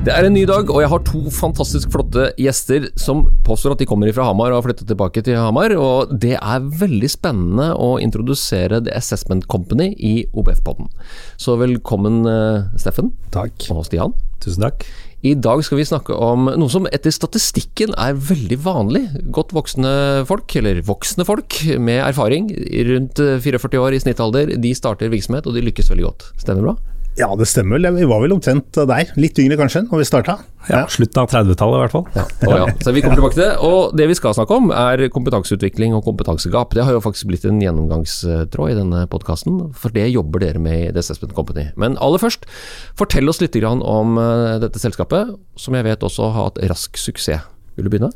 Det er en ny dag, og jeg har to fantastisk flotte gjester som påstår at de kommer fra Hamar og har flyttet tilbake til Hamar. og Det er veldig spennende å introdusere The Assessment Company i OBF-podden. Så velkommen, eh, Steffen. Takk. Og Stian. Tusen takk. I dag skal vi snakke om noe som etter statistikken er veldig vanlig. Godt voksne folk, eller voksne folk med erfaring, rundt 44 år i snittalder, de starter virksomhet og de lykkes veldig godt. Stemmer bra? Ja, det stemmer vel. Vi var vel omtrent der. Litt yngre kanskje, når vi starta. Ja, Slutten av 30-tallet i hvert fall. Ja. Oh, ja. Så vi kommer tilbake til det. Og det vi skal snakke om er kompetanseutvikling og kompetansegap. Det har jo faktisk blitt en gjennomgangstråd i denne podkasten, for det jobber dere med i The Assessment Company. Men aller først, fortell oss litt om eh, dette selskapet, som jeg vet også har hatt rask suksess. Vil du begynne?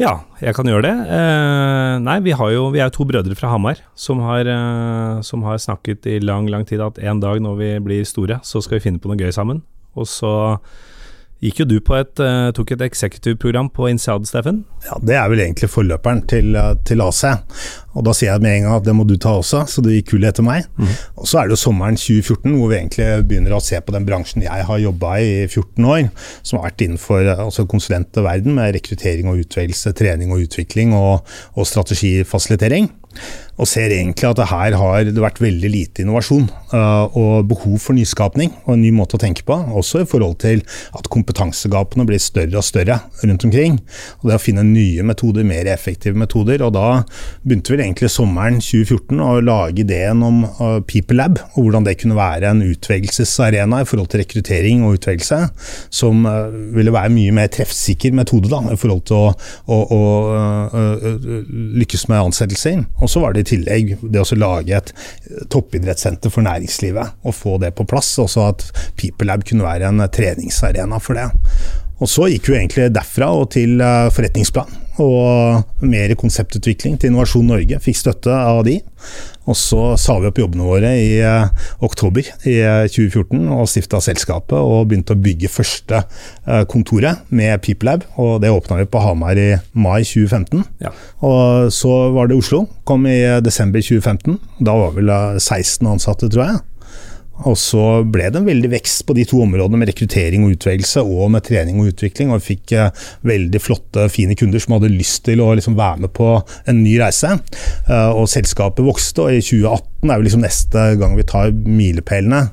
Ja, jeg kan gjøre det. Eh, nei, vi, jo, vi, er to brødre fra Hamar som har, eh, som har, snakket i lang, lang tid at en dag når vi blir store, så skal vi finne på noe gøy sammen. Og så gikk jo du på et, eh, tok et executive-program på INSEAD, Steffen? Ja, det er vel egentlig forløperen til, eh, til AC. Og da sier jeg med en gang at det må du ta også, så det gikk kult etter meg. Mm. Og så er det jo sommeren 2014 hvor vi egentlig begynner å se på den bransjen jeg har jobba i i 14 år, som har vært innenfor eh, altså konsulentverden med rekruttering og utvelgelse, trening og utvikling og, og strategifasilitering og ser egentlig at det her har det vært veldig lite innovasjon uh, og behov for nyskapning og en ny måte å tenke på. Også i forhold til at kompetansegapene blir større og større rundt omkring. Og det å finne nye metoder, mer effektive metoder. Og da begynte vi egentlig sommeren 2014 å lage ideen om People Lab, og hvordan det kunne være en utvelgelsesarena i forhold til rekruttering og utvelgelse, som uh, ville være mye mer treffsikker metode da, i forhold til å, å, å lykkes med ansettelser. Og så var det i tillegg det å lage et toppidrettssenter for næringslivet, og få det på plass. Også at PeopleLab kunne være en treningsarena for det. Og så gikk vi egentlig derfra og til eh, forretningsplan og mer konseptutvikling til Innovasjon Norge. Fikk støtte av de. Og så sa vi opp jobbene våre i uh, oktober i 2014 eh, og stifta selskapet og begynte å bygge første kontoret med PeopleLab. Og det åpna vi på Hamar i mai 2015. Ja. Og så var det Oslo. Kom i desember 2015. Da var vel 16 ansatte, tror jeg. Og så ble det en veldig vekst på de to områdene med rekruttering og utvelgelse, og med trening og utvikling. Og vi fikk eh, veldig flotte, fine kunder som hadde lyst til å liksom være med på en ny reise. Eh, og selskapet vokste, og i 2018 er jo liksom neste gang vi tar milepælene.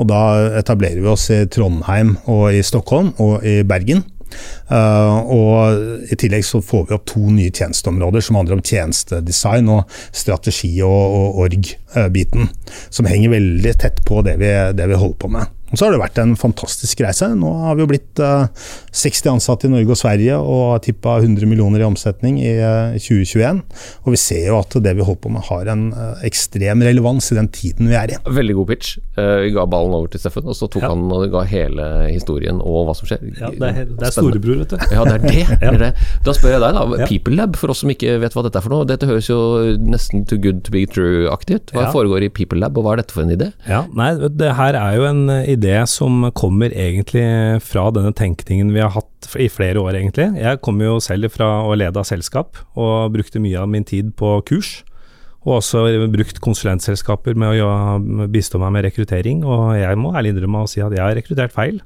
Og da etablerer vi oss i Trondheim og i Stockholm og i Bergen. Uh, og I tillegg så får vi opp to nye tjenesteområder som handler om tjenestedesign og strategi og, og org-biten. Som henger veldig tett på det vi, det vi holder på med. Og så har det vært en fantastisk reise. Nå har vi jo blitt uh, eh, 60 ansatte i Norge og Sverige og har tippa 100 millioner i omsetning i uh, eh, 2021. Og vi ser jo at det vi holder på med har en uh, ekstrem relevans i den tiden vi er i. Veldig god pitch. vi ga ballen over til Steffen, og så tok ja. han og ga hele historien og hva som skjer. Ja, det er, det er storebror, vet du. Ja, det er det. ja. det, er det. Da spør jeg deg, da. People Lab, for oss som ikke vet hva dette er for noe. Dette høres jo nesten too good to be true-aktig ut. Hva foregår i People Lab, og hva er dette for en idé? Ja, nei, det her er jo en idé idé som kommer egentlig fra denne tenkningen vi har hatt i flere år, egentlig. Jeg kommer jo selv fra å lede av selskap, og brukte mye av min tid på kurs. Og også brukt konsulentselskaper med å bistå meg med rekruttering. Og jeg må ærlig innrømme å si at jeg har rekruttert feil.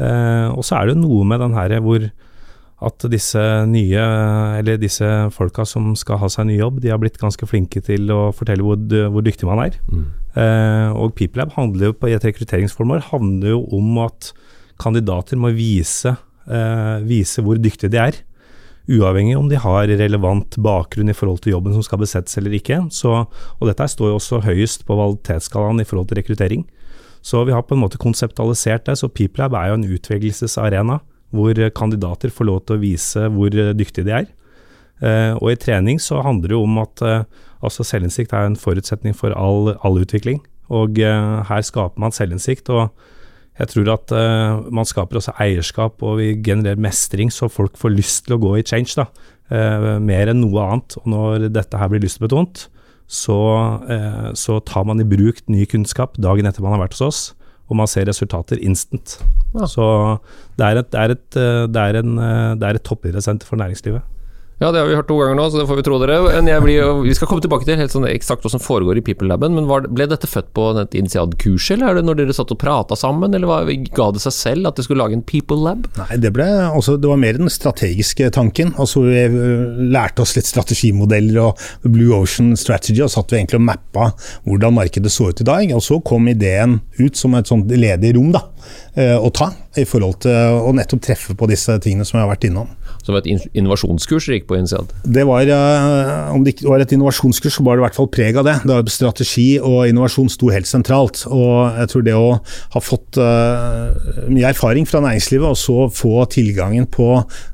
Eh, og så er det noe med den her hvor at disse nye, eller disse folka som skal ha seg ny jobb, de har blitt ganske flinke til å fortelle hvor, hvor dyktig man er. Mm. Eh, og PeopleLab handler jo på, i et rekrutteringsformål handler jo om at kandidater må vise, eh, vise hvor dyktige de er. Uavhengig om de har relevant bakgrunn i forhold til jobben som skal besettes eller ikke. Så, og dette står jo også høyest på kvalitetsskalaen i forhold til rekruttering. Så vi har på en måte konseptualisert det. Så PeopleLab er jo en utvelgelsesarena hvor kandidater får lov til å vise hvor dyktige de er. Eh, og i trening så handler det jo om at eh, altså selvinnsikt er en forutsetning for all, all utvikling. Og eh, her skaper man selvinnsikt. og jeg tror at uh, man skaper også eierskap, og vi genererer mestring, så folk får lyst til å gå i change. da, uh, Mer enn noe annet. Og når dette her blir lystbetont, så, eh, så tar man i bruk ny kunnskap dagen etter man har vært hos oss, og man ser resultater instant. Ja. Så det er et, det er et, eh, det er en, eh, det er et toppidrettssenter for næringslivet. Ja, det har vi hørt to ganger nå, så det får vi tro dere. Blir, vi skal komme tilbake til helt sånn eksakt hva som foregår i People Laben, men var, ble dette født på et Initiad-kurs, eller er det når dere satt og prata sammen, eller var, ga det seg selv at dere skulle lage en People Lab? Nei, det, ble, også, det var mer den strategiske tanken. Altså, vi øh, lærte oss litt strategimodeller og Blue Ocean Strategy, og satt vi egentlig og mappa hvordan markedet så ut i dag. Og så kom ideen ut som et sånt ledig rom da, øh, å ta, i forhold til å nettopp treffe på disse tingene som jeg har vært innom. Som et innovasjonskurs dere gikk på Initialt. Det var, øh, Om det ikke var et innovasjonskurs, så var det i hvert fall preg av det. det var strategi og innovasjon sto helt sentralt. og jeg tror det å ha fått uh, mye erfaring fra næringslivet, og så få tilgangen på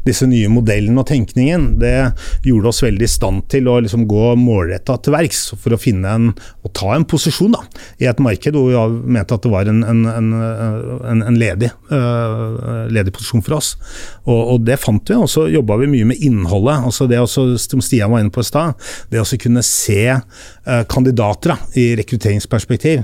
disse nye modellene og tenkningen, det gjorde oss veldig i stand til å liksom gå målretta til verks for å finne en, og ta en posisjon da, i et marked hvor vi mente at det var en, en, en, ledig, uh, ledig posisjon for oss. Og, og det fant vi, og så jobba vi mye med innholdet. altså det også, Som Stian var inne på i stad, det å kunne se øh, kandidater da, i rekrutteringsperspektiv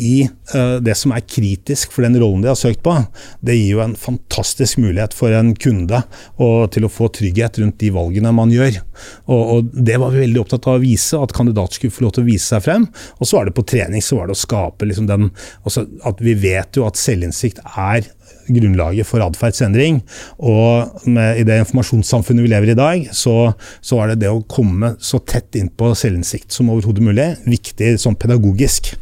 i uh, det som er kritisk for den rollen de har søkt på, det gir jo en fantastisk mulighet for en kunde og, til å få trygghet rundt de valgene man gjør. Og, og Det var vi veldig opptatt av å vise, at kandidater skulle få lov til å vise seg frem. Og så var det på trening så var det å skape liksom den også At vi vet jo at selvinnsikt er grunnlaget for atferdsendring. Og med, i det informasjonssamfunnet vi lever i i dag, så, så er det det å komme så tett innpå selvinnsikt som overhodet mulig, viktig sånn pedagogisk.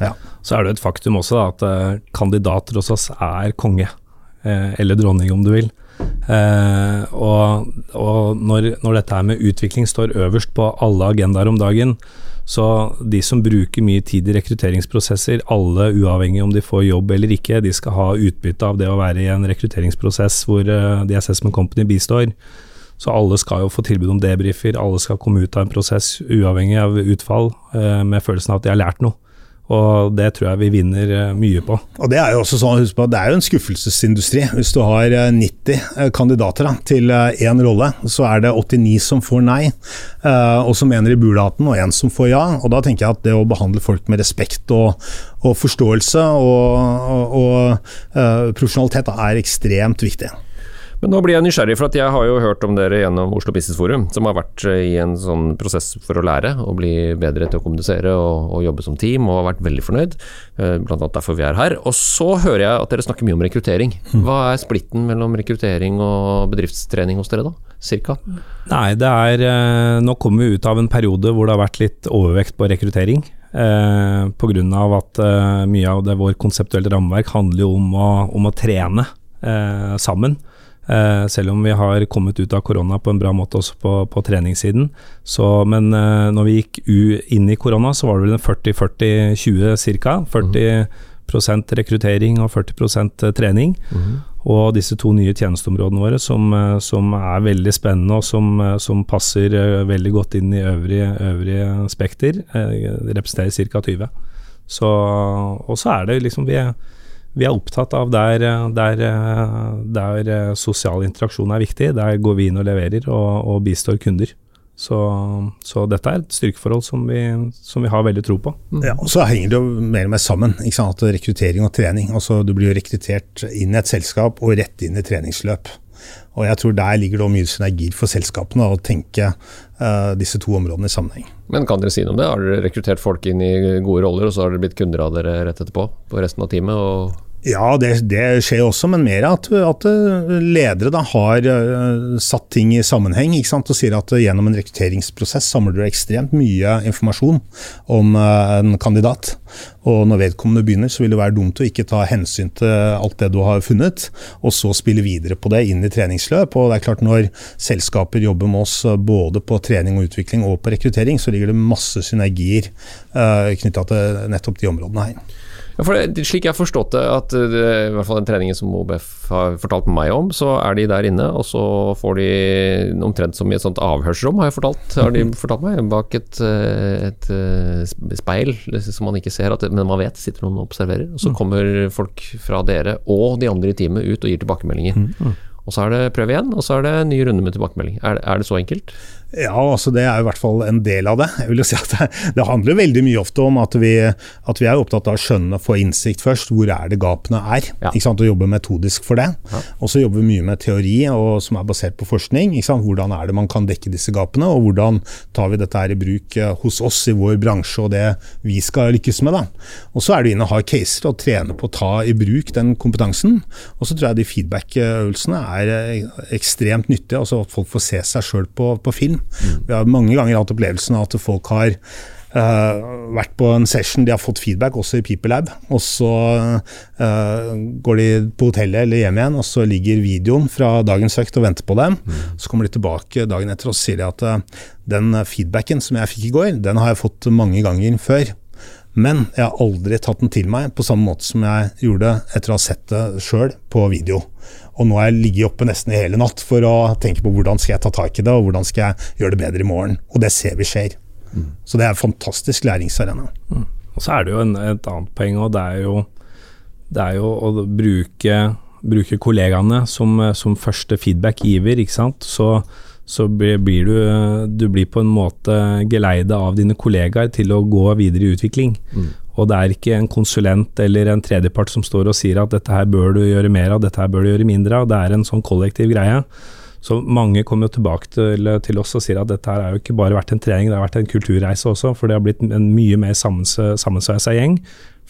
Ja. Så er det et faktum også da, at eh, kandidater hos oss er konge, eh, eller dronning om du vil. Uh, og og når, når dette her med utvikling står øverst på alle agendaer om dagen, så de som bruker mye tid i rekrutteringsprosesser, alle uavhengig om de får jobb eller ikke, de skal ha utbytte av det å være i en rekrutteringsprosess hvor uh, The Assessment Company bistår. Så alle skal jo få tilbud om debrifer, alle skal komme ut av en prosess uavhengig av utfall, uh, med følelsen av at de har lært noe. Og det tror jeg vi vinner eh, mye på. Og Det er jo også sånn, husk på, det er jo en skuffelsesindustri. Hvis du har eh, 90 eh, kandidater da, til eh, én rolle, så er det 89 som får nei, eh, og som mener i bulaten, og én som får ja. Og Da tenker jeg at det å behandle folk med respekt og, og forståelse og, og, og eh, profesjonalitet da, er ekstremt viktig. Men nå blir jeg nysgjerrig, for at jeg har jo hørt om dere gjennom Oslo Business Forum, som har vært eh, i en sånn prosess for å lære og bli bedre til å kommunisere og, og jobbe som team, og har vært veldig fornøyd. eh, Blant annet derfor vi er her. Og så hører jeg at dere snakker mye om rekruttering. Hva er splitten mellom rekruttering og bedriftstrening hos dere, da? Cirka? Nei, det er eh, Nå kommer vi ut av en periode hvor det har vært litt overvekt på rekruttering. Eh, Pga. at mye av det vår konseptuelle rammeverk handler jo om å, om å trene eh, sammen. Eh, selv om vi har kommet ut av korona på en bra måte også på, på treningssiden. Så, men eh, når vi gikk inn i korona, så var det vel en 40-40-20 ca. 40% rekruttering og 40% trening. Og disse to nye tjenesteområdene våre som, eh, som er veldig spennende og som, eh, som passer eh, veldig godt inn i øvrige, øvrige spekter, eh, representerer ca. 20. Så, og så er det liksom vi er, vi er opptatt av der, der, der eh, sosial interaksjon er viktig. Der går vi inn og leverer og, og bistår kunder. Så, så dette er et styrkeforhold som vi, som vi har veldig tro på. Ja, og Så henger det jo mer og mer sammen. ikke sant? At Rekruttering og trening. altså Du blir jo rekruttert inn i et selskap og rett inn i treningsløp. Og jeg tror Der ligger det mye synergier for selskapene å tenke uh, disse to områdene i sammenheng. Men kan dere si noe om det? Har dere rekruttert folk inn i gode roller, og så har dere blitt kunder av dere rett etterpå? På resten av teamet? og Ja, det, det skjer også, men mer at, at ledere da har eh, satt ting i sammenheng. ikke sant? Og sier at gjennom en rekrutteringsprosess samler du ekstremt mye informasjon om eh, en kandidat. Og når vedkommende begynner, så vil det være dumt å ikke ta hensyn til alt det du har funnet, og så spille videre på det inn i treningsløp. Og det er klart Når selskaper jobber med oss eh, både på trening og utvikling og på rekruttering, så ligger det masse synergier knytta til nettopp de områdene her. Ja, for det, Slik jeg har forstått det, at det, i hvert fall den treningen som OBF har fortalt meg om, så er de der inne, og så får de omtrent som i et sånt avhørsrom, har jeg fortalt, har de fortalt meg, bak et, et, speil som man ikke ser, at, men man vet sitter noen og observerer. Og så kommer folk fra dere og de andre i teamet ut og gir tilbakemeldinger. Og så er det prøv igjen, og så er det en ny runde med tilbakemelding. Er, er det så enkelt? Ja, altså det er i hvert fall en del av det. Jeg vil jo si at Det, det handler veldig mye ofte om at vi, at vi, er opptatt av å skjønne, og få innsikt først. Hvor er det gapene er? Ja. Ikke sant? Og jobbe metodisk for det. Ja. Og så jobber vi mye med teori og, som er basert på forskning. Ikke sant? Hvordan er det man kan dekke disse gapene, og hvordan tar vi dette her i bruk eh, hos oss i vår bransje og det vi skal lykkes med. da. Og Så er det inn og ha caser og trene på å ta i bruk den kompetansen. Og så tror jeg de feedback-øvelsene er eh, ekstremt nyttige. altså At folk får se seg sjøl på, på film. Mm. Vi har mange ganger hatt opplevelsen av at folk har Uh, vært på en session, de har fått feedback, også i PeopleLab. Og så uh, går de på hotellet eller hjem igjen, og så ligger videoen fra dagens økt og venter på dem. Mm. Så kommer de tilbake dagen etter og sier de at uh, den feedbacken som jeg fikk i går, den har jeg fått mange ganger før. Men jeg har aldri tatt den til meg på samme måte som jeg gjorde etter å ha sett det sjøl på video. Og nå har jeg ligget oppe nesten i hele natt for å tenke på hvordan skal jeg ta tak i det, og hvordan skal jeg gjøre det bedre i morgen. Og det ser vi skjer. Mm. Så det er en fantastisk læringsarena. Mm. Og så er det jo en, et annet poeng, og det er jo, det er jo å bruke, bruke kollegaene som, som, første feedback-giver, ikke sant. Så, så blir, blir du, du blir på en måte geleida av dine kollegaer til å gå videre i utvikling. Mm. Og det er ikke en konsulent eller en tredjepart som står og sier at dette her bør du gjøre mer av, dette her bør du gjøre mindre av. Det er en sånn kollektiv greie. Så mange kommer jo tilbake til, til, oss og sier at dette her har jo ikke bare vært en trening, det har vært en kulturreise også. For det har blitt en mye mer sammensveisa gjeng.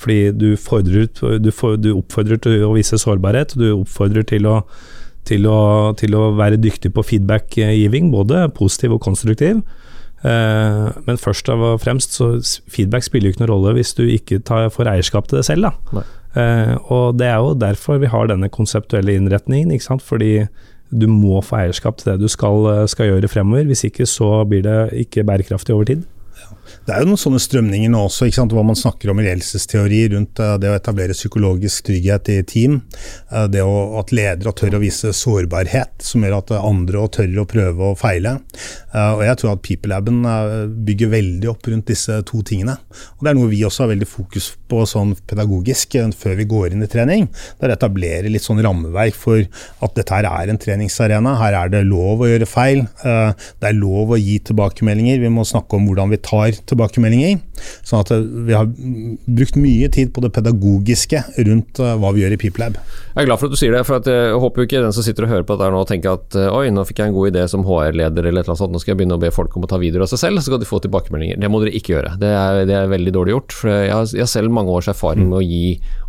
Fordi du, fordrer, du, for, du, oppfordrer til å vise sårbarhet, du oppfordrer til å, til å, til å være dyktig på feedback-giving, både positiv og konstruktiv. Eh, men først og fremst så feedback spiller jo ikke noen rolle hvis du ikke tar, får eierskap til det selv. Uh, og det er jo derfor vi har denne konseptuelle innretningen. Fordi du må få eierskap til det du skal, skal gjøre fremover. Hvis ikke så blir det ikke bærekraftig over tid. Det er jo noen sånne strømninger nå også, hva man snakker om i ledelsesteori rundt uh, det å etablere psykologisk trygghet i team. Uh, det å, at ledere tør å vise sårbarhet, som gjør at andre tør å prøve å feile. Uh, og Jeg tror at PeopleLaben bygger veldig opp rundt disse to tingene. Og Det er noe vi også har veldig fokus på sånn pedagogisk før vi går inn i trening. Det er å etablere litt sånn rammeverk for at dette her er en treningsarena. Her er det lov å gjøre feil. Det er lov å gi tilbakemeldinger. Vi må snakke om hvordan vi tar tilbakemeldinger. Sånn at vi har brukt mye tid på det pedagogiske rundt eh, hva vi gjør i PeopleLab. Jeg er glad for at du sier det, for jeg håper jo ikke den som sitter og hører på dette nå tenker at eh, oi, nå fikk jeg en god idé som HR-leder eller et eller annet sånt, nå skal jeg begynne å be folk om å ta videoer av seg selv, så skal de få tilbakemeldinger. Det må dere ikke gjøre. Det er, det er veldig dårlig gjort. for jeg har, jeg har, selv mange års erfaring med å gi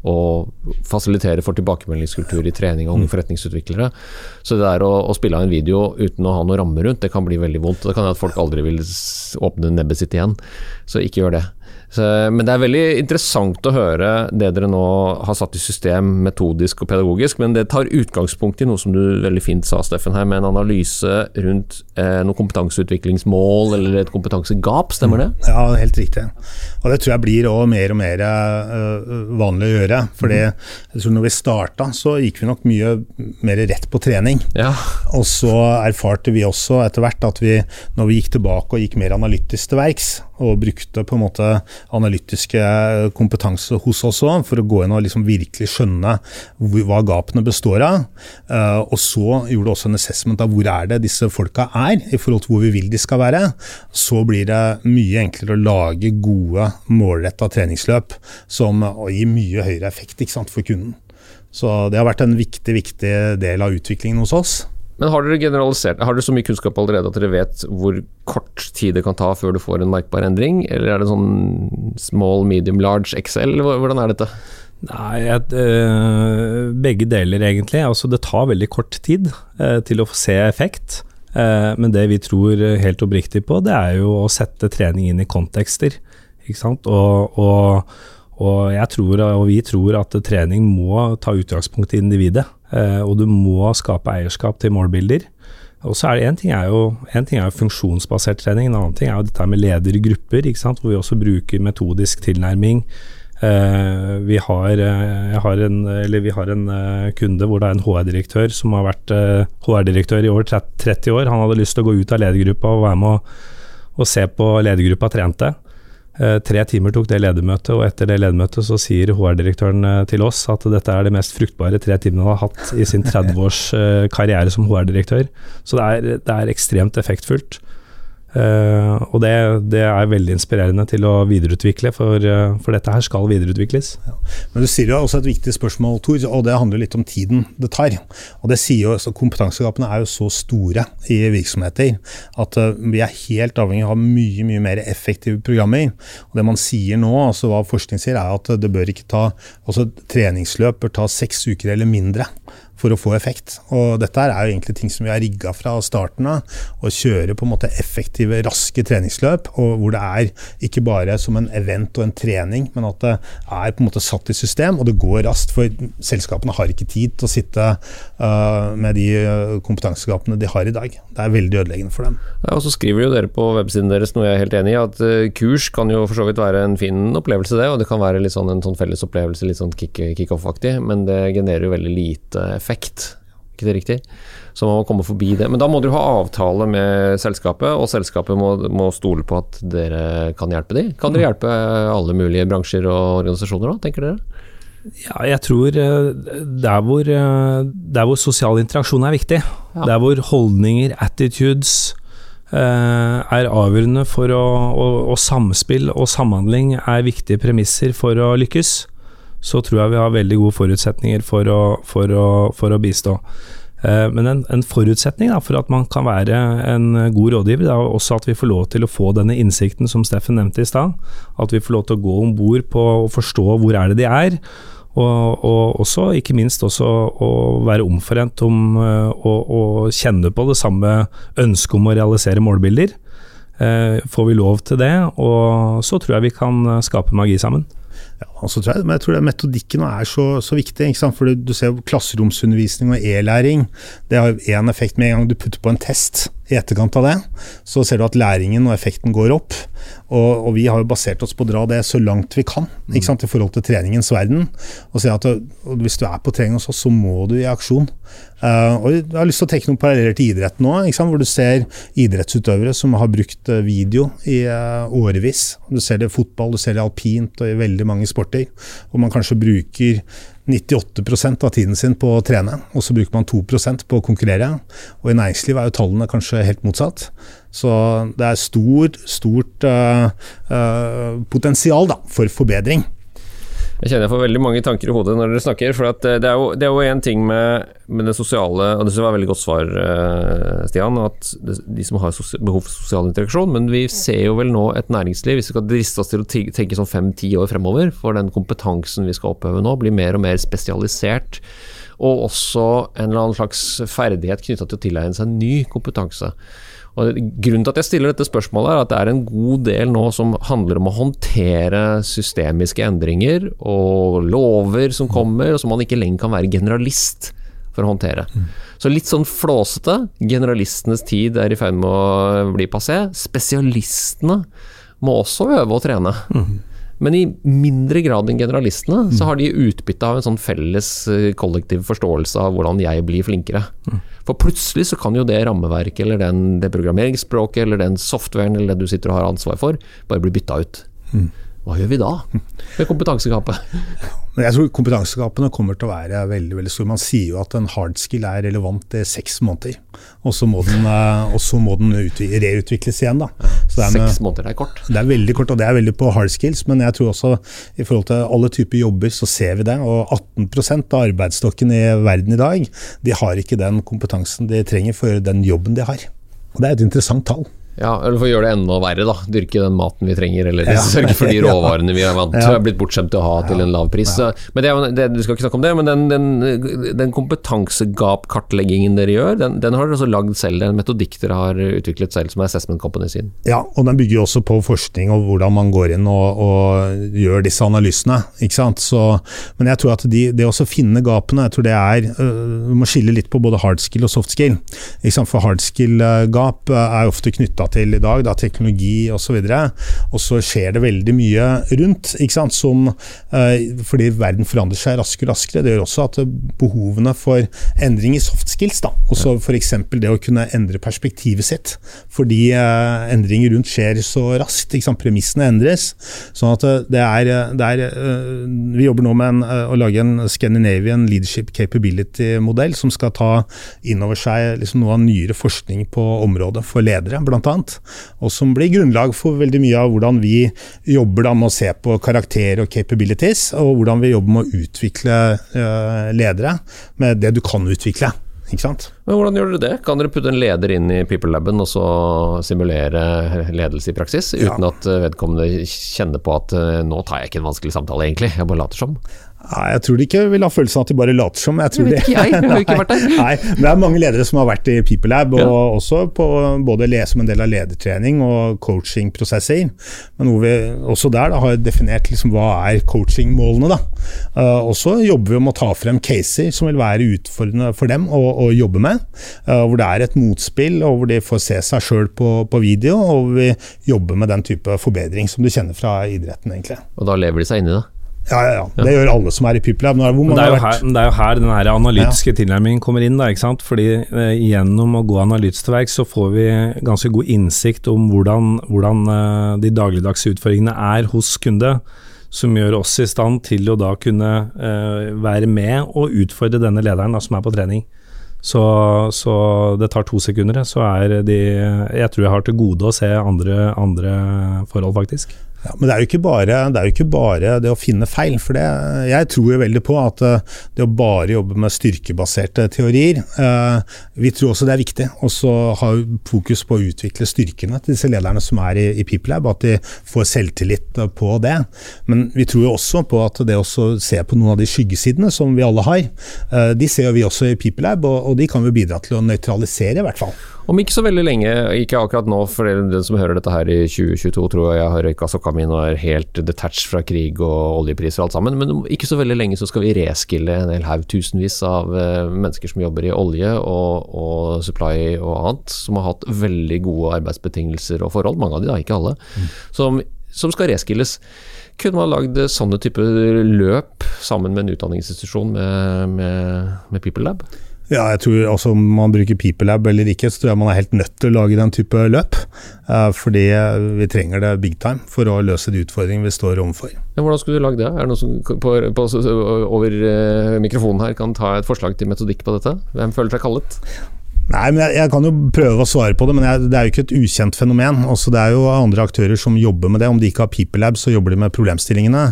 og fasilitere for tilbakemeldingskultur i trening av unge mm. forretningsutviklere. Så det der å, å spille av en video uten å ha noe ramme rundt, det kan bli veldig vondt. Det kan hende at folk aldri vil åpne nebbet sitt igjen. Så ikke gjør det. Så, men det er veldig interessant å høre det dere nå har satt i system metodisk og pedagogisk, men det tar utgangspunkt i noe som du veldig fint sa, Steffen, her, med en analyse rundt eh, noen kompetanseutviklingsmål eller et kompetansegap, stemmer det? Ja, helt riktig. Og det tror jeg blir også mer og mer uh, vanlig å gjøre. fordi mm. når vi starta, så gikk vi nok mye mer rett på trening. Ja. Og så erfarte vi også etter hvert at vi, når vi gikk tilbake og gikk mer analytisk til verks, og brukte på en måte analytiske kompetanse hos oss òg, for å gå inn og liksom virkelig skjønne hva gapene består av. Uh, og så gjorde det også en assessment av hvor er det disse folka er, i forhold til hvor vi vil de skal være. Så blir det mye enklere å lage gode, målretta treningsløp som gir mye høyere effekt sant, for kunden. Så det har vært en viktig, viktig del av utviklingen hos oss. Men har dere generalisert, har dere så mye kunnskap allerede at dere vet hvor kort tid det kan ta før du får en merkbar endring, eller er det sånn small, medium, large, XL, hvordan er dette? Nei, et, øh, begge deler egentlig. Altså det tar veldig kort tid øh, til å se effekt. Øh, men det vi tror helt oppriktig på, det er jo å sette trening inn i kontekster. Ikke sant? Og, og, og jeg tror, og vi tror at trening må ta utgangspunkt i individet. Eh, og du må skape eierskap til målbilder. Og så er det Én ting, ting er jo funksjonsbasert trening, en annen ting er jo dette med ledergrupper, hvor vi også bruker metodisk tilnærming. Uh, vi, har, uh, har en, vi, har, en, kunde hvor det er en HR-direktør som har vært HR-direktør i over 30 år. Han hadde lyst til å gå ut av ledergruppa og være med å, og se på ledergruppa trente. Eh, tre timer tok det ledermøtet, og etter det ledermøtet så sier HR-direktøren eh, til oss at dette er det mest fruktbare tre timene han har hatt i sin 30 års eh, karriere som HR-direktør. Så det er, det er, ekstremt effektfullt. Eh, og det, det er veldig inspirerende til å videreutvikle, for, uh, for dette her skal videreutvikles. Men du sier jo også et viktig spørsmål, Tor, og det handler litt om tiden det tar. Og det sier jo, så Kompetansegapene er jo så store i virksomheter at uh, vi er helt avhengig av mye mye mer effektive programmer. Og Det man sier nå, altså hva forskning sier, er at det bør ikke ta, altså treningsløp bør ta seks uker eller mindre for å få effekt. Og dette er jo egentlig ting som vi har rigga fra starten av. Å kjøre på en måte effektive, raske treningsløp, og hvor det er ikke bare som en event og en trening, men at det er på en måte satt i system, og det går raskt. For selskapene har ikke tid til å sitte uh, med de øh, kompetansegapene de har i dag. Det er veldig ødeleggende for dem. Ja, og Så skriver jo dere på websiden deres, noe jeg er helt enig i, at uh, kurs kan jo for så vidt være en fin opplevelse, det. Og det kan være litt sånn en sånn felles opplevelse, litt sånn kickoff-aktig, men det genererer jo veldig lite effekt effekt. Ikke det riktig? Så man må komme forbi det. Men da må dere ha avtale med selskapet, og selskapet må, må stole på at dere kan hjelpe dem. Kan dere hjelpe alle mulige bransjer og organisasjoner da, tenker dere? Ja, jeg tror eh, der hvor, eh, der hvor sosial interaksjon er viktig, ja. der hvor holdninger, attitudes, eh, er avgjørende for å, og, og samspill og samhandling er viktige premisser for å lykkes, så tror jeg vi har veldig gode forutsetninger for å, for å, for å bistå. Eh, men en, en forutsetning da, for at man kan være en god rådgiver, er også at vi får lov til å få denne innsikten som Steffen nevnte i stad. At vi får lov til å gå om bord på å forstå hvor er det de er. Og, og også, ikke minst også å være omforent om å, å kjenne på det samme ønsket om å realisere målbilder. Eh, får vi lov til det, og så tror jeg vi kan skape magi sammen. Ja, altså tror jeg, men jeg tror metodikken er så, så viktig. For du, ser klasseromsundervisning og e-læring. Det har én effekt med en gang du putter på en test i etterkant av det. Så ser du at læringen og effekten går opp. Og, og vi har jo basert oss på å dra det så langt vi kan ikke sant? i forhold til treningens verden. Og si at hvis du er på trening hos oss, så må du i aksjon. Uh, og Jeg har lyst til å trekke noen paralleller til idretten òg, hvor du ser idrettsutøvere som har brukt eh, video i uh, årevis. Du ser det i fotball, du ser det alpint og i veldig mange sporter. Hvor man kanskje bruker 98 av tiden sin på å trene, og så bruker man 2% på å konkurrere. Og i næringslivet er jo tallene kanskje helt motsatt. Så det er stort, stort uh, uh, potensial da, for forbedring. Jeg kjenner jeg får veldig mange tanker i hodet når dere snakker. For eh, det er jo en ting med, med, det sosiale, og det var et veldig godt svar, eh, Stian, at de som har behov for sosial interaksjon. Men vi ser jo vel nå et næringsliv, hvis vi skal driste oss til å tenke sånn fem-ti år fremover, for den kompetansen vi skal oppheve nå, blir mer og mer spesialisert. Og også en eller annen slags ferdighet knytta til å tilegne seg ny kompetanse. Og Grunnen til at jeg stiller dette spørsmålet, er at det er en god del nå som handler om å håndtere systemiske endringer og lover som kommer, og som man ikke lenger kan være generalist for å håndtere. Så litt sånn flåsete. Generalistenes tid er i ferd med å bli passé. Spesialistene må også øve og trene. Mm. Men i mindre grad enn generalistene, mm. så har de utbytte av en sånn felles eh, kollektiv forståelse av hvordan jeg blir flinkere. Mm. For plutselig så kan jo det rammeverket eller den, det programmeringsspråket eller den softwaren eller det du sitter og har ansvar for, bare bli bytta ut. Mm. Hva gjør vi da med kompetansegapet? Jeg tror kompetansegapene kommer til å være veldig veldig store. Man sier jo at en hard skill er relevant i seks måneder, og så må den, eh, må den reutvikles igjen. da. Seks måneder er kort. Det er veldig kort, og det er veldig på hard skills, men jeg tror også i forhold til alle typer jobber så ser vi det. Og 18% av arbeidsstokken i verden i dag de har ikke den kompetansen de trenger for den jobben de har. Og Det er et interessant tall. Ja, eller for å gjøre det enda verre, da. Dyrke den maten vi trenger, eller ja. sørge for de råvarene vi er vant til, ja. er blitt bortskjemt til å ha til en lav pris. Ja. Men det, det, Du skal ikke snakke om det, men den, den, den kompetansegap-kartleggingen dere gjør, den, den har dere også lagd selv. Det er en metodikk dere har utviklet selv, som er Assessment Company sin. Ja, og den bygger også på forskning og hvordan man går inn og, og gjør disse analysene. ikke sant? Så, men jeg tror at de, det å finne gapene, jeg tror det er øh, Du må skille litt på både hard skill og soft skill. For hard skill-gap øh, er ofte knytta knytta til i dag, da, teknologi osv. Og, så og så skjer det veldig mye rundt, ikke sant? Som, eh, fordi verden forandrer seg raskere og raskere. Det gjør også at behovene for endring i soft skills, da, også f.eks. det å kunne endre perspektivet sitt, fordi eh, endringer rundt skjer så raskt. Ikke sant? Premissene endres. sånn at eh, det er, det er Vi jobber nå med en, å lage en Scandinavian Leadership Capability-modell som skal ta inn over seg liksom noe av nyere forskning på området for ledere, blant annet. Og som blir grunnlag for veldig mye av hvordan vi jobber da med å se på karakter og capabilities, og hvordan vi jobber med å utvikle uh, ledere med det du kan utvikle. Men Hvordan gjør dere det? Kan dere putte en leder inn i People Laben og så simulere ledelse i praksis, uten ja. at vedkommende kjenner på at nå tar jeg ikke en vanskelig samtale, egentlig, jeg bare later som? Nei, Jeg tror de ikke vil ha følelsen av at de bare later som. Jeg tror det vet ikke jeg, jeg har ikke vært der. Nei, men Det er mange ledere som har vært i PeopleLab, og ja. også på både som en del av ledertrening og coachingprosesser. Men hvor vi også der da, har definert liksom, hva er coachingmålene. da. Uh, og så jobber vi med å ta frem caser som vil være utfordrende for dem å, å jobbe med. Uh, hvor det er et motspill, og hvor de får se seg sjøl på, på, video. Og hvor vi jobber med den type forbedring som du kjenner fra idretten. egentlig. Og da lever de seg inn i det? Ja, ja, ja. Det gjør alle som er i Piplab. Det, det, er jo her, det er jo her den analytiske ja. tilnærmingen kommer inn. Da, ikke sant? Fordi eh, Gjennom å gå analytisk til verks så får vi ganske god innsikt om hvordan, hvordan eh, de dagligdagse utfordringene er hos kunde. Som gjør oss i stand til å da kunne eh, være med og utfordre denne lederen da, som er på trening. Så, så, det tar to sekunder, så er de Jeg tror jeg har til gode å se andre, andre forhold, faktisk. Ja, men det er, bare, det er jo ikke bare det å finne feil. for det, Jeg tror jo veldig på at eh, det å bare jobbe med styrkebaserte teorier eh, Vi tror også det er viktig å ha fokus på å utvikle styrkene til disse lederne som er i, i PeopleLab, at de får selvtillit på det. Men vi tror jo også på at det å se på noen av de skyggesidene som vi alle har, eh, de ser jo vi også i PeopleLab, og, og de kan jo bidra til å nøytralisere, i hvert fall. Om ikke så veldig lenge, ikke akkurat nå, for den som hører dette her i 2022 tror jeg har røyka sokka mi og er helt detached fra krig og oljepriser og alt sammen, men om ikke så veldig lenge så skal vi reskille en hel haug tusenvis av uh, mennesker som jobber i olje og, og, supply og annet, som har hatt veldig gode arbeidsbetingelser og forhold, mange av de da, ikke alle, mm. som, som skal reskilles. Kunne man lagd sånne typer løp sammen med en utdanningsinstitusjon med, med, med People Lab? Ja, jeg tror også Om man bruker PeopleLab eller ikke, så tror jeg man er helt nødt til å lage den type løp. Uh, fordi vi trenger det big time for å løse de utfordringene vi står overfor. Ja, hvordan skulle du lage det? Er det noen som på, på, over uh, mikrofonen her kan ta et forslag til metodikk på dette? Hvem føler seg kallet? Nei, men jeg, jeg, kan jo prøve å svare på det, men jeg, det er jo ikke et ukjent fenomen. Også det er jo andre aktører som jobber med det. Om de ikke har PeopleLab, så jobber de med problemstillingene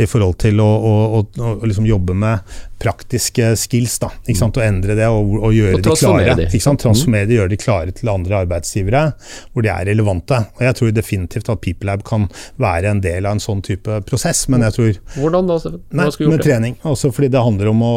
i forhold til å, å, å, å liksom jobbe med praktiske skills. da, ikke sant, Å endre det og, og gjøre og de klare. De. ikke sant, Transformere de, gjøre de klare til andre arbeidsgivere, hvor de er relevante. Og Jeg tror definitivt at PeopleLab kan være en del av en sånn type prosess. men jeg tror... Hvordan da, Steffen? Nei, med trening. Også fordi det handler om å,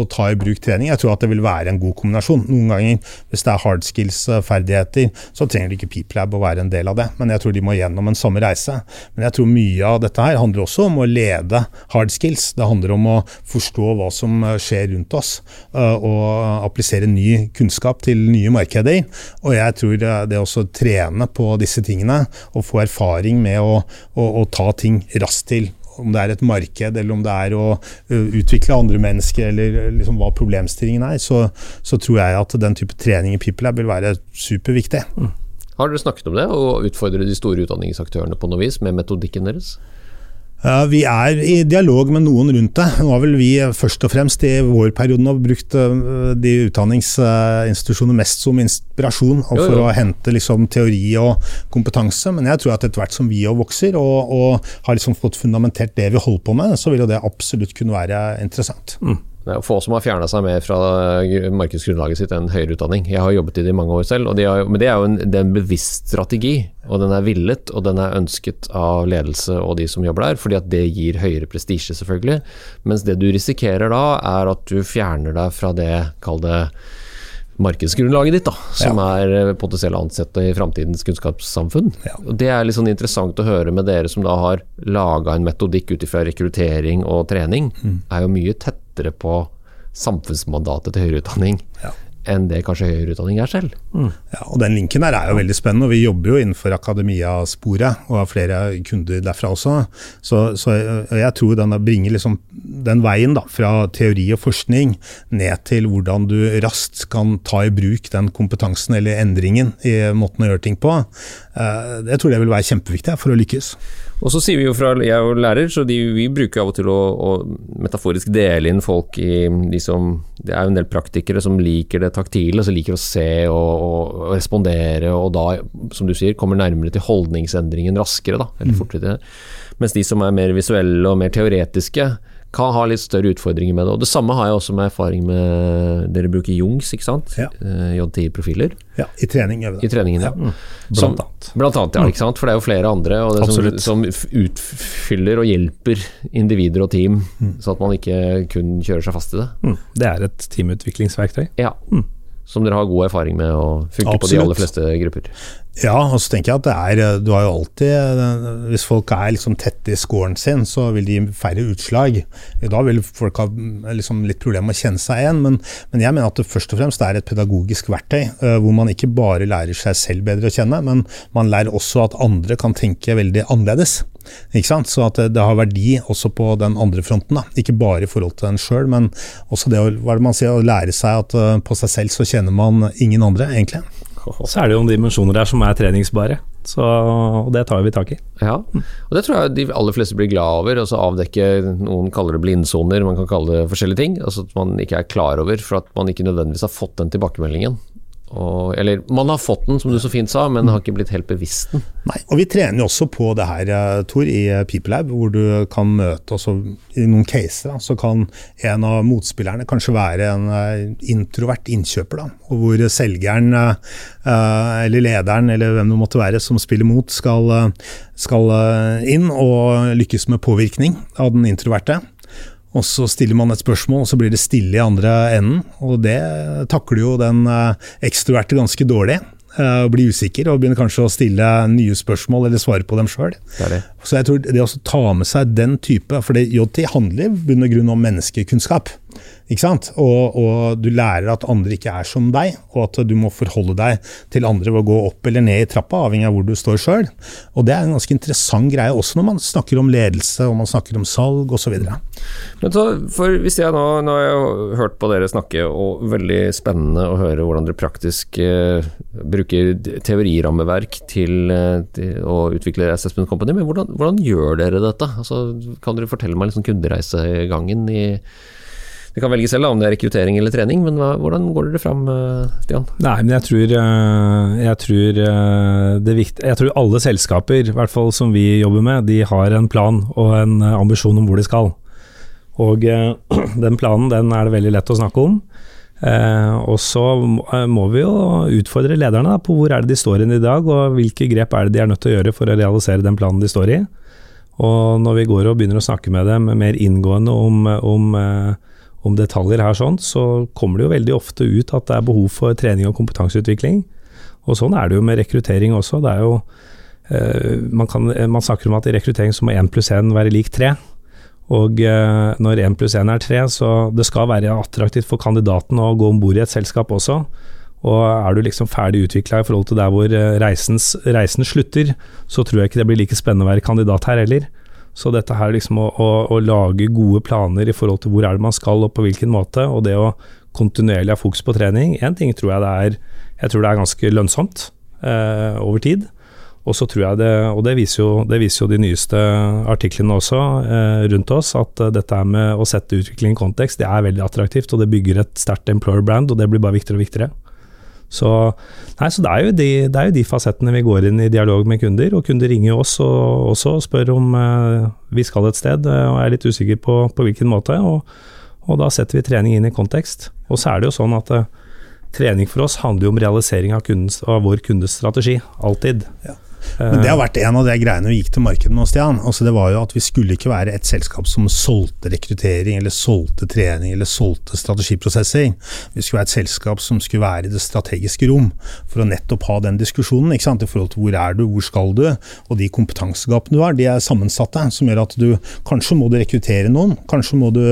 å, ta i bruk trening. Jeg tror at det vil være en god kombinasjon. Noen ganger, hvis det er hard skills-ferdigheter, så trenger det ikke PeopleLab å være en del av det. Men jeg tror de må gjennom en samme reise. Men jeg tror mye av dette her handler også om å lede hard skills. Det handler om å forstå hva som eh, skjer rundt oss, eh, og applisere ny kunnskap til nye markeder. Og jeg tror det også å trene på disse tingene, og få erfaring med å, å, å ta ting raskt til om det er et marked, eller om det er å utvikle andre mennesker, eller liksom hva problemstillingen er, så, så, tror jeg at den type trening i PeopleLab vil være superviktig. Mm. Har dere snakket om det, og utfordre de store utdanningsaktørene på noe vis med metodikken deres? Vi er i dialog med noen rundt det. Nå har vel vi først og fremst i vår periode brukt eh, de utdanningsinstitusjonene mest som inspirasjon for jo, jo. å hente liksom teori og kompetanse. Men jeg tror at etter hvert som vi vokser og, og har liksom fått fundamentert det vi holder på med, så vil jo det absolutt kunne være interessant. Mm. Det er få som har fjerna seg mer fra markedsgrunnlaget sitt enn høyere utdanning. Jeg har jobbet i det i mange år selv, de har, men det er jo en, er en, bevisst strategi. Og den er villet, og den er ønsket av ledelse og de som jobber der, fordi at det gir høyere prestisje, selvfølgelig. Mens det du risikerer da, er at du fjerner deg fra det, kall det markedsgrunnlaget ditt, da, som ja. er eh, potensielt ansatte i framtidens kunnskapssamfunn. Ja. Det er litt sånn interessant å høre med dere som da har laga en metodikk ut ifra rekruttering og trening, mm. er jo mye tettere på samfunnsmandatet til høyere utdanning ja enn det kanskje høyere utdanning er selv. Mm. Ja, og Den linken der er jo veldig spennende. og Vi jobber jo innenfor akademia-sporet og har flere kunder derfra også. Så, så jeg tror den bringer liksom den veien da, fra teori og forskning ned til hvordan du raskt kan ta i bruk den kompetansen eller endringen i måten å gjøre ting på. Eh, jeg tror det vil være kjempeviktig for å lykkes. Og så sier vi jo fra, Jeg er jo lærer, så de, vi bruker av og til å, å, metaforisk dele inn folk i de som Det er jo en del praktikere som liker det taktile, så liker å se og, å respondere, og da, som du sier, kommer nærmere til holdningsendringen raskere, da, eller fortere. Mens de som er mer visuelle og mer teoretiske, kan ha litt større utfordringer med det. Og Det samme har jeg også med erfaring med Dere bruker Jungs, ikke sant? Ja. Eh, JTI-profiler Ja, I trening gjør vi i treningen, ja. Som- Blant annet. Blant annet, ja. ikke sant? For det er jo flere andre og det som, som utfyller og hjelper individer og team, så at man ikke kun kjører seg fast i det. Mm. Det er et teamutviklingsverktøy. Ja. Som dere har god erfaring med og funker på de aller fleste grupper. Ja, og så tenker jeg at det er Du har jo alltid eh, Hvis folk er liksom tett i scoren sin, så vil de gi færre utslag. Da vil folk ha mm, liksom litt problemer med å kjenne seg igjen. Men, men jeg mener at det først og fremst er et pedagogisk verktøy, eh, hvor man ikke bare lærer seg selv bedre å kjenne, men man lærer også at andre kan tenke veldig annerledes. Ikke sant? Så at det, det har verdi også på den andre fronten. Da. Ikke bare i forhold til en sjøl, men også det å, hva det man sier, å lære seg at uh, på seg selv så kjenner man ingen andre, egentlig. Så er det jo noen dimensjoner der som er treningsbare, så og det tar vi tak i. Ja, og det tror jeg de aller fleste blir glad over. Altså avdekke, noen kaller det blindsoner, man kan kalle det forskjellige ting. Altså at man ikke er klar over for at man ikke nødvendigvis har fått den tilbakemeldingen. Og, eller man har fått den, som du så fint sa, men har ikke blitt helt bevisst den. Nei, og Vi trener jo også på det her, eh, Tor, i eh, PeopleLab, hvor du kan møte også I noen caser da, så kan en av motspillerne kanskje være en eh, introvert innkjøper. da, og Hvor selgeren eller lederen eller hvem det måtte være som spiller mot, skal, skal inn og lykkes med påvirkning av den introverte. Og så stiller man et spørsmål, og så blir det stille i andre enden. Og det takler jo den eh, ekstroverte ganske dårlig. eh, Og blir usikker og begynner kanskje å stille nye spørsmål eller svare på dem sjøl. Så jeg tror det å ta med seg den type For det JT handler i bunn og grunn om menneskekunnskap. Ikke sant? Og, og du lærer at andre ikke er som deg, og at du må forholde deg til andre ved å gå opp eller ned i trappa, avhengig av hvor du står sjøl. Og det er en ganske interessant greie også når man snakker om ledelse og man snakker om salg osv. Men så, for hvis jeg nå, nå har jeg hørt på dere snakke, og veldig spennende å høre hvordan dere praktisk eh, bruker teorirammeverk til, eh, til å utvikle Assessment Company, men hvordan, hvordan gjør dere dette? Altså, kan dere fortelle meg liksom kundereisegangen i Det kan velge selv om det er rekruttering eller trening, men hva, hvordan går dere fram, eh, Stian? Nei, men jeg tror, eh, jeg tror eh, det vikt, Jeg tror alle selskaper, i hvert fall som vi jobber med, de har en plan og en ambisjon om hvor de skal. Og den planen den er det veldig lett å snakke om. Og så må- vi jo utfordre lederne på hvor er det de står inn i dag, og hvilke grep er det de er nødt til å gjøre for å realisere den planen de står i. Og når vi går og begynner å snakke med dem mer inngående om, om, eh, om detaljer her, sånn, så kommer det jo veldig ofte ut at det er behov for trening og kompetanseutvikling. Og sånn er det jo med rekruttering også. Det er jo, eh, man, kan, man snakker om at i rekruttering så må én pluss én være lik tre. Og eh, når én pluss én er tre, så det skal være attraktivt for kandidaten å gå om bord i et selskap også. Og er du liksom ferdig utvikla i forhold til der hvor eh, reisens, reisen slutter, så tror jeg ikke det blir like spennende å være kandidat her heller. Så dette her liksom å, å, å lage gode planer i forhold til hvor er det man skal og på hvilken måte, og det å kontinuerlig ha fokus på trening Én ting tror jeg det er Jeg tror det er ganske lønnsomt eh, over tid. Og så tror jeg det, og det viser jo, det viser jo de nyeste artiklene også eh, rundt oss, at eh, dette med å sette utvikling i kontekst, det er veldig attraktivt, og det bygger et sterkt employer brand, og det blir bare viktigere og viktigere. Så, nei, så det, er de, det er jo de fasettene vi går inn i dialog med kunder, og kunder ringer oss og også spør om eh, vi skal et sted eh, og er litt usikker på, på hvilken måte, og, og da setter vi trening inn i kontekst. Og så er det jo sånn at eh, trening for oss handler jo om realisering av, kundens, av vår kundes strategi, alltid. Ja. Men det har vært en av de greiene vi gikk til markedet med, Stian. Altså det var jo at Vi skulle ikke være et selskap som solgte rekruttering, eller solgte trening eller solgte strategiprosesser. Vi skulle være et selskap som skulle være i det strategiske rom, for å nettopp ha den diskusjonen. ikke sant? I forhold til hvor er du, hvor skal du, og de kompetansegapene du har, de er sammensatte. Som gjør at du kanskje må du rekruttere noen, kanskje må du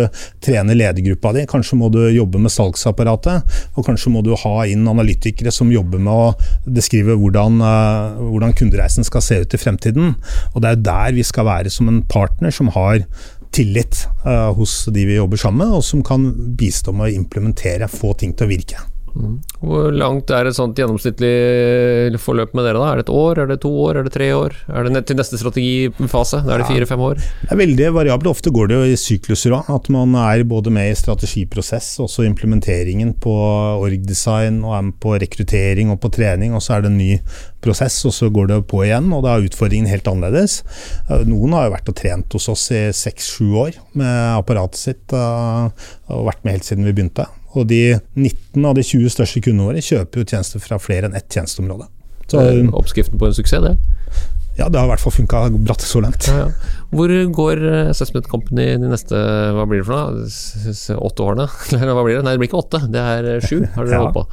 trene ledergruppa di, kanskje må du jobbe med salgsapparatet, og kanskje må du ha inn analytikere som jobber med å beskrive hvordan, hvordan hvordan kundereisen skal se ut i fremtiden. Og det er jo der vi skal være som en partner som har tillit uh, hos de vi jobber sammen med, og som kan bistå med å implementere, få ting til å virke. Hvor langt er et sånt gjennomsnittlig forløp med dere, da? Er det et år, er det to år, er det tre år? Er det til neste strategifase? Da er det fire-fem år? Det er veldig variabelt. Ofte går det jo i sykluser òg. At man er både med i strategiprosess, også implementeringen på org-design, og er med på rekruttering og på trening, og så er det en ny prosess, og så går det på igjen, og da er utfordringen helt annerledes. Eh, Noen har jo vært og trent hos oss i seks-sju år med apparatet sitt, eh, og vært med helt siden vi begynte. Og de 19 av de 20 største kundene våre kjøper jo tjenester fra flere enn ett tjenesteområde. Så er Oppskriften på en suksess, det. ja, det har i hvert fall funka bratt så langt. Ja, ja. Hvor går eh, Assessment Company de neste hva blir det for noe? Åtte årene? Eller hva blir det? Nei, det blir ikke åtte, det er eh, sju. har dere Ja. holdt på.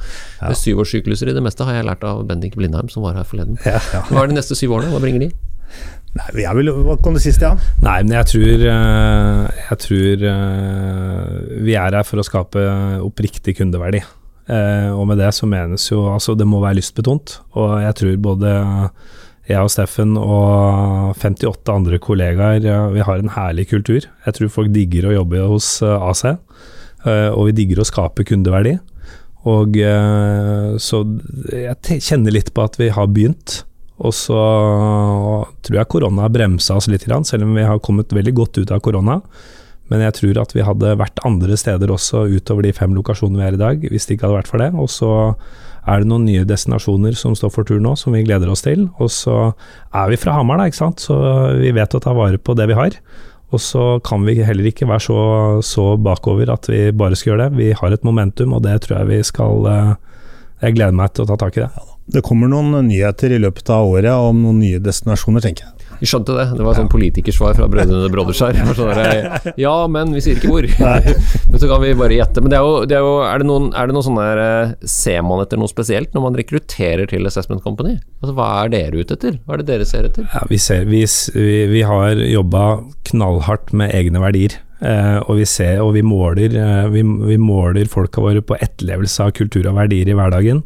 Er Syvårssykluser i det meste har jeg lært av Bendik Blindheim, som var her forleden. Ja, ja. Hva er de neste syv årene? Hva bringer de? Nei, jeg vil, hva kom det siste, ja? Nei, men jeg tror, eh, jeg tror eh, vi er her for å skape oppriktig kundeverdi. Eh, Og med det så menes jo altså det må være lystbetont. Og jeg tror både jeg og Steffen og 58 andre kollegaer vi har en herlig kultur. Jeg tror folk digger å jobbe hos AC, og vi digger å skape kundeverdi. Og så jeg kjenner litt på at vi har begynt. Og så tror jeg korona bremsa oss litt, selv om vi har kommet veldig godt ut av korona. Men jeg tror at vi hadde vært andre steder også utover de fem lokasjonene vi er i dag, hvis det ikke hadde vært for det. Og så er det noen nye destinasjoner som står for tur nå, som vi gleder oss til. Og så er vi fra Hamar, da, ikke sant. Så vi vet å ta vare på det vi har. Og så kan vi heller ikke være så, så bakover at vi bare skal gjøre det. Vi har et momentum, og det tror jeg vi skal eh, Jeg gleder meg til å ta tak i det. Det kommer noen nyheter i løpet av året om noen nye destinasjoner, tenker jeg. Vi skjønte det. Det var sånn politikersvar fra Brødrene Brodderskjær. her. Sånn ja, men vi sier ikke hvor. Men så kan vi bare gjette. Men det er jo, det er, jo er, det noen, er det noen sånne der eh, Ser man etter noe spesielt når man rekrutterer til Assessment Company? Altså, hva er dere ute etter? Hva er det dere ser etter? Ja, vi, ser, vi, vi, vi har jobba knallhardt med egne verdier. Uh, og vi ser og vi måler, uh, vi, vi måler folka våre på etterlevelse av kultur og verdier i hverdagen.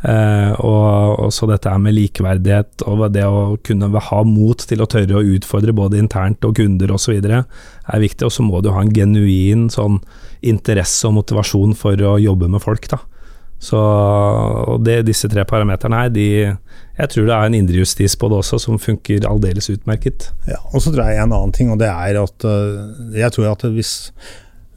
Eh, og, og så dette med likeverdighet og det å kunne ha mot til å tørre å utfordre både internt og kunder osv. er viktig. Og så må du ha en genuin sånn interesse og motivasjon for å jobbe med folk. da. Så det, disse tre parameterne her, de, jeg tror det er en indre justis på det også som funker aldeles utmerket. Ja, og så tror jeg en annen ting, og det er at øh, jeg tror at hvis,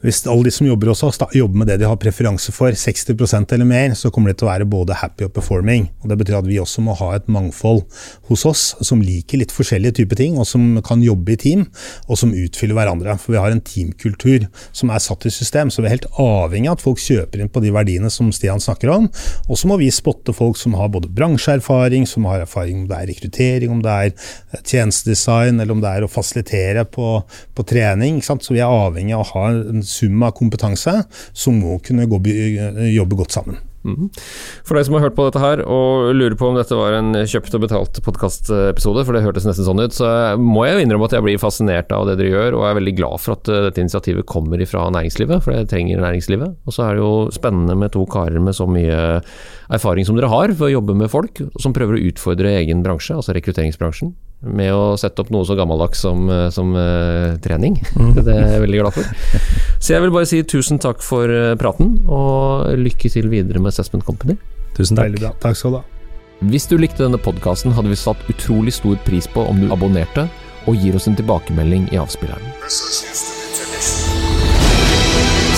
hvis alle de som jobber hos oss, jobber med det de har preferanse for, 60% eller mer, så kommer de til å være både happy og performing. Og Det betyr at vi også må ha et mangfold hos oss som liker litt forskjellige typer ting, og som kan jobbe i team, og som utfyller hverandre. For vi har en teamkultur som er satt i system, så vi er helt avhengig av at folk kjøper inn på de verdiene som Stian snakker om. Og så må vi spotte folk som har både bransjeerfaring, som har erfaring om det er rekruttering, om det er eh, tjenestedesign, eller om det er å fasilitere på, på trening. Så vi er avhengig av å ha en sum av kompetanse som må kunne gå, jobbe godt sammen. For deg som har hørt på dette her og lurer på om dette var en kjøpt og betalt podkastepisode, for det hørtes nesten sånn ut, så må jeg jo innrømme at jeg blir fascinert av det dere gjør, og er veldig glad for at eh, dette initiativet kommer ifra næringslivet, for det trenger næringslivet. Og så er det jo spennende med to karer med så mye erfaring som dere har for å jobbe med folk, som prøver å utfordre egen bransje, altså rekrutteringsbransjen. Med å sette opp noe så gammeldags som, eh, som uh, trening. Det er jeg veldig glad for. Så jeg vil bare si tusen takk for eh, praten, og lykke til videre med Assessment Company. Tusen takk. Bra. Takk skal du ha. Hvis du likte denne podkasten, hadde vi satt utrolig stor pris på om du abonnerte og gir oss en tilbakemelding i avspilleren.